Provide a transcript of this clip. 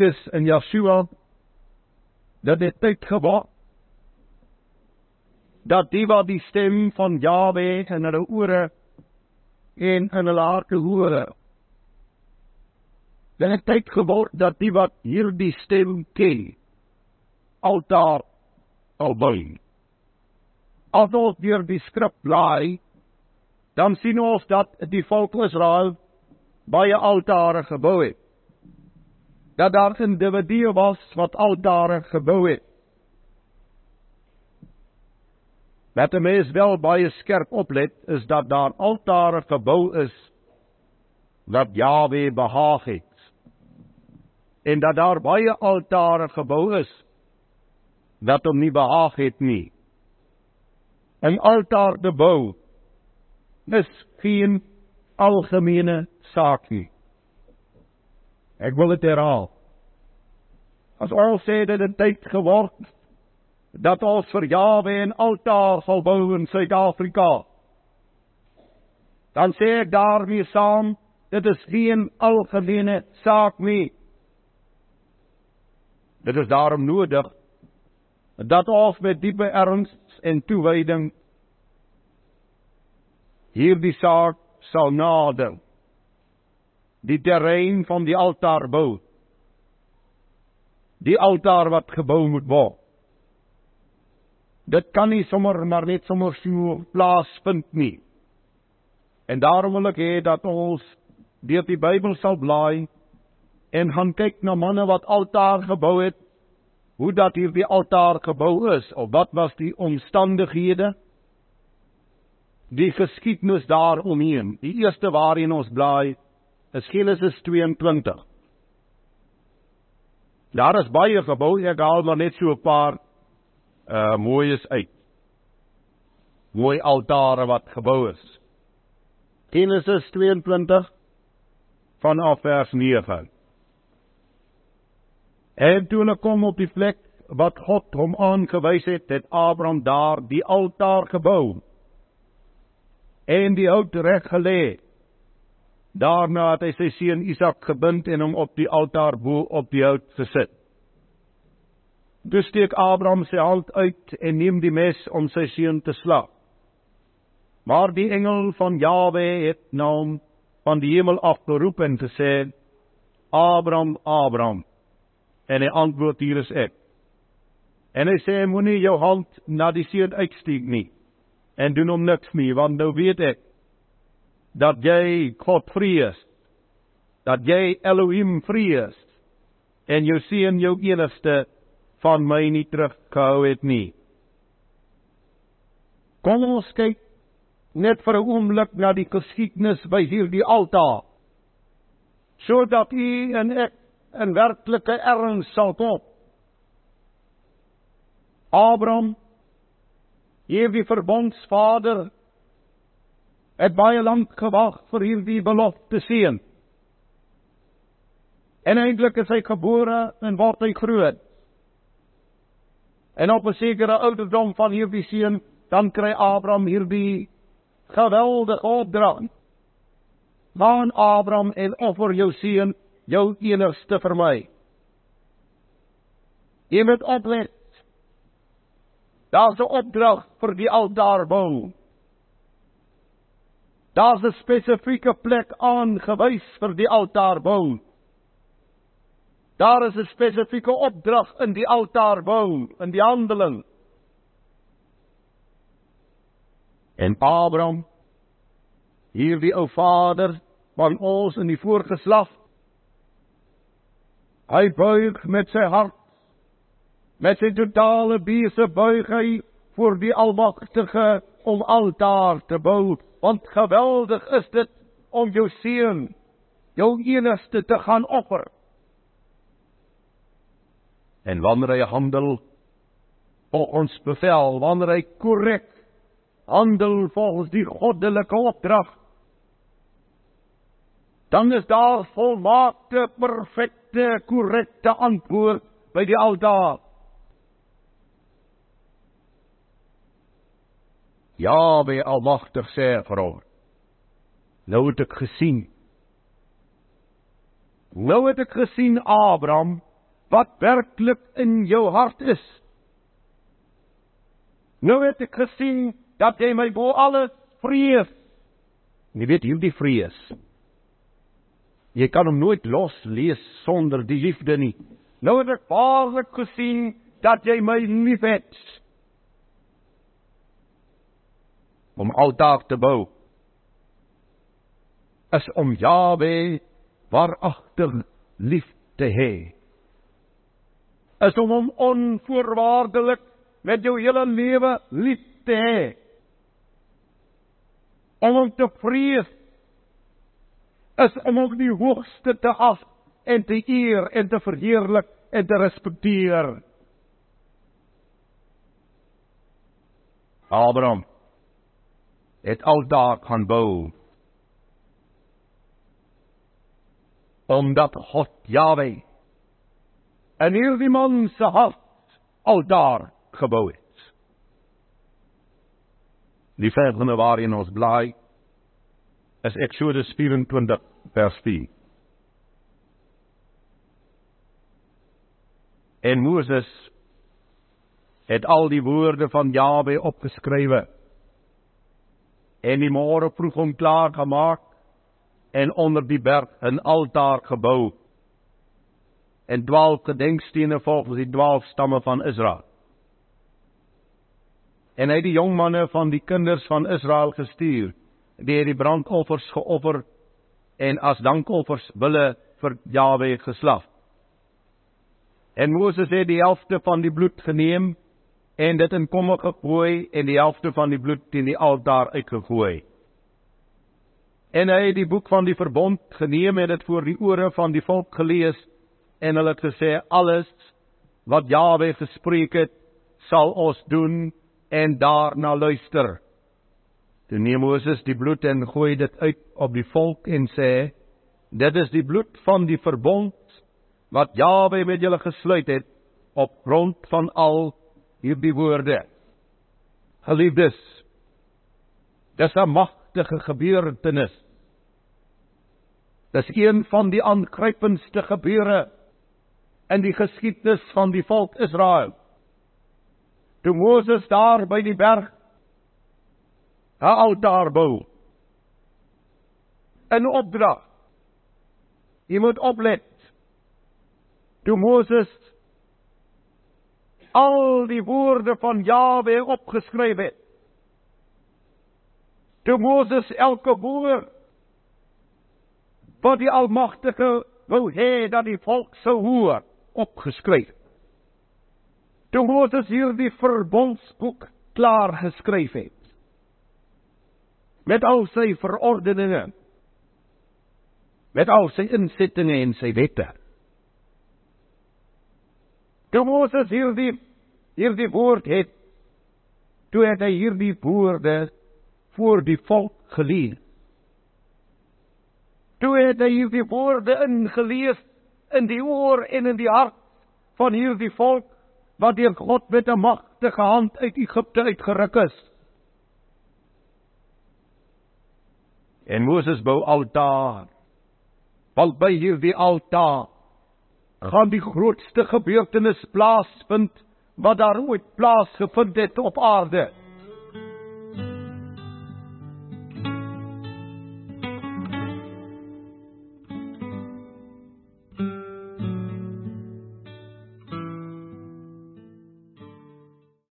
is in Yeshua dat dit tyd geword dat die wat die stem van Jahwe in hulle ore en in hulle harte hoor. Dan het tyd geword dat die wat hierdie stem ken altaar albei. As ons deur die skrif blaai, dan sien ons dat die volk Israel baie altare gebou het. Dat daar individue was wat altare gebou het. Wat 'n mens wel baie skerp oplet, is dat daar altare gebou is wat Jahwe behaag het. En dat daar baie altare gebou is wat hom nie behaag het nie. 'n Altaar te bou is geen algemene saak nie. Ek wil dit herhaal. As ons sê dat dit tyd geword dat ons vir Jawe 'n altaar sal bou in Suid-Afrika. Dan sê ek daarmee saam, dit is geen algemene saak nie. Dit is daarom nodig dat ons met diepe erns en toewyding hierdie saak sal nader. Die terrein van die altaar bou. Die altaar wat gebou moet word. Dit kan nie sommer maar net sommer so plaasvind nie. En daarom wil ek hê dat ons deur die Bybel sal blaai en gaan kyk na manne wat altaar gebou het, hoe dat hierdie altaar gebou is of wat was die omstandighede? Die geskiedenis daaromheen. Die eerste waarin ons blaai is Genesis 22. Daar is baie gebou, ek haal maar net so 'n paar uh mooi is uit. Mooi altare wat gebou is. Genesis 22 vanaf vers 9. En toe hulle kom op die plek wat God hom aangewys het, het Abraham daar die altaar gebou. En die hout reg gelê. Daarna het hy sy seun Isak gebind en hom op die altaar bo op die hout gesit. Dus steek Abraham sy hand uit en neem die mes om sy seun te slag. Maar die engel van Jawe het na hom van die hemel af geroep en gesê: "Abraham, Abraham." En hy antwoord: "Hier is ek." En hy sê: "Moenie jou hand na die seun uitsteek nie en doen hom niks nie, want nou weet ek dat jy God vrees, dat jy Elohim vrees en jou seun jou enigste van my nie teruggehou het nie. Kom ons kyk net vir 'n oomblik na die geskiedenis by hierdie altaar. Sodat u en ek in werklike erns sal kom. Abraham, hierdie verbondsvader, het baie lank gewag vir hierdie belofte seun. En eintlik is hy gebore en word hy groot. En op 'n sekere ouderdom van hierdie seun, dan kry Abraham hierdie geweldige opdrag. Waan Abraham en offer jou seun, jou enigste vir my. Jy moet oplet. Daar's 'n opdrag vir die altaar bou. Daar's 'n spesifieke plek aangewys vir die altaar bou. Daar is 'n spesifieke opdrag in die altaarbou, in die handeling. En Abraham, hierdie ou vader van ons in die voorgeslag, hy buig met sy hart met sy totale biese buig hy voor die almagtige om altaar te bou want geweldig is dit om jou seun jou enigste te gaan offer En wanneer hy handel volgens bevel, wanneer hy korrek handel volgens die goddelike opdrag, dan is daar volmaakte, perfekte, korrekte antwoord by die altaar. Ja, by almagtig sê vir hom. Nou het ek gesien Nou het ek gesien Abraham wat werklik in jou hart is. Nou het ek gesien dat jy my bo alles vrees. Jy weet hierdie vrees. Jy kan hom nooit los lees sonder die liefde nie. Nou het ek waarlik gesien dat jy my liefhet. Om altaar te bou is om Jahwe waaragtig lief te hê. Is om hom onvoorwaardelik met jou hele lewe lief te hê. Om hom te vrees is om hom die hoogste te ag en te eer en te verheerlik en te respekteer. Abraham het al daar kan bou. Omdat God Jahwe en hierdie man se hart al daar gebou het. Die verse waarin ons bly is Eksodus 24 vers 4. En Moses het al die woorde van Jahwe opgeskrywe en die môre vroeg hom klaar gemaak en onder die berg 'n altaar gebou en 12 gedenkstene volgens die 12 stamme van Israel. En hy het die jong manne van die kinders van Israel gestuur, die het die brandoffers geoffer en as dankoffers wille vir Jahwe geslag. En Moses het die helfte van die bloed geneem en dit in komme gegooi en die helfte van die bloed teen die altaar uitgegooi. En hy het die boek van die verbond geneem en dit voor die ore van die volk gelees en hulle het gesê alles wat Jahwe gespreek het sal ons doen en daarna luister. Toe neem Moses die bloed en gooi dit uit op die volk en sê dit is die bloed van die verbond wat Jahwe met julle gesluit het op grond van al hierdie woorde. Geliefdes, dis 'n magtige gebeurtenis. Dis een van die aangrypendste gebeure in die geskiedenis van die volk Israel. Toe Moses daar by die berg 'n altaar bou. 'n opdrag. Jy moet oplet. Toe Moses al die woorde van Jahwe opgeskryf het. Toe Moses elke woord wat die Almagtige wou hê dat die volk sou hoor, opgeskryf. Toe Moses hierdie verbondsboek klaar geskryf het met al sy verordeninge met al sy insettinge en sy wette. Toe Moses hierdie hierdie woord het toe het hy hierdie woorde voor die volk gelees. Toe het hy hierdie woorde ingelees in die oor en in die hart van hierdie volk wat deur God met 'n magtige hand uit Egipte uitgeruk is. En Moses bou altaar. Want by hierdie altaar gaan die grootste gebeurtenis plaasvind wat daar ooit plaasgevind het op aarde.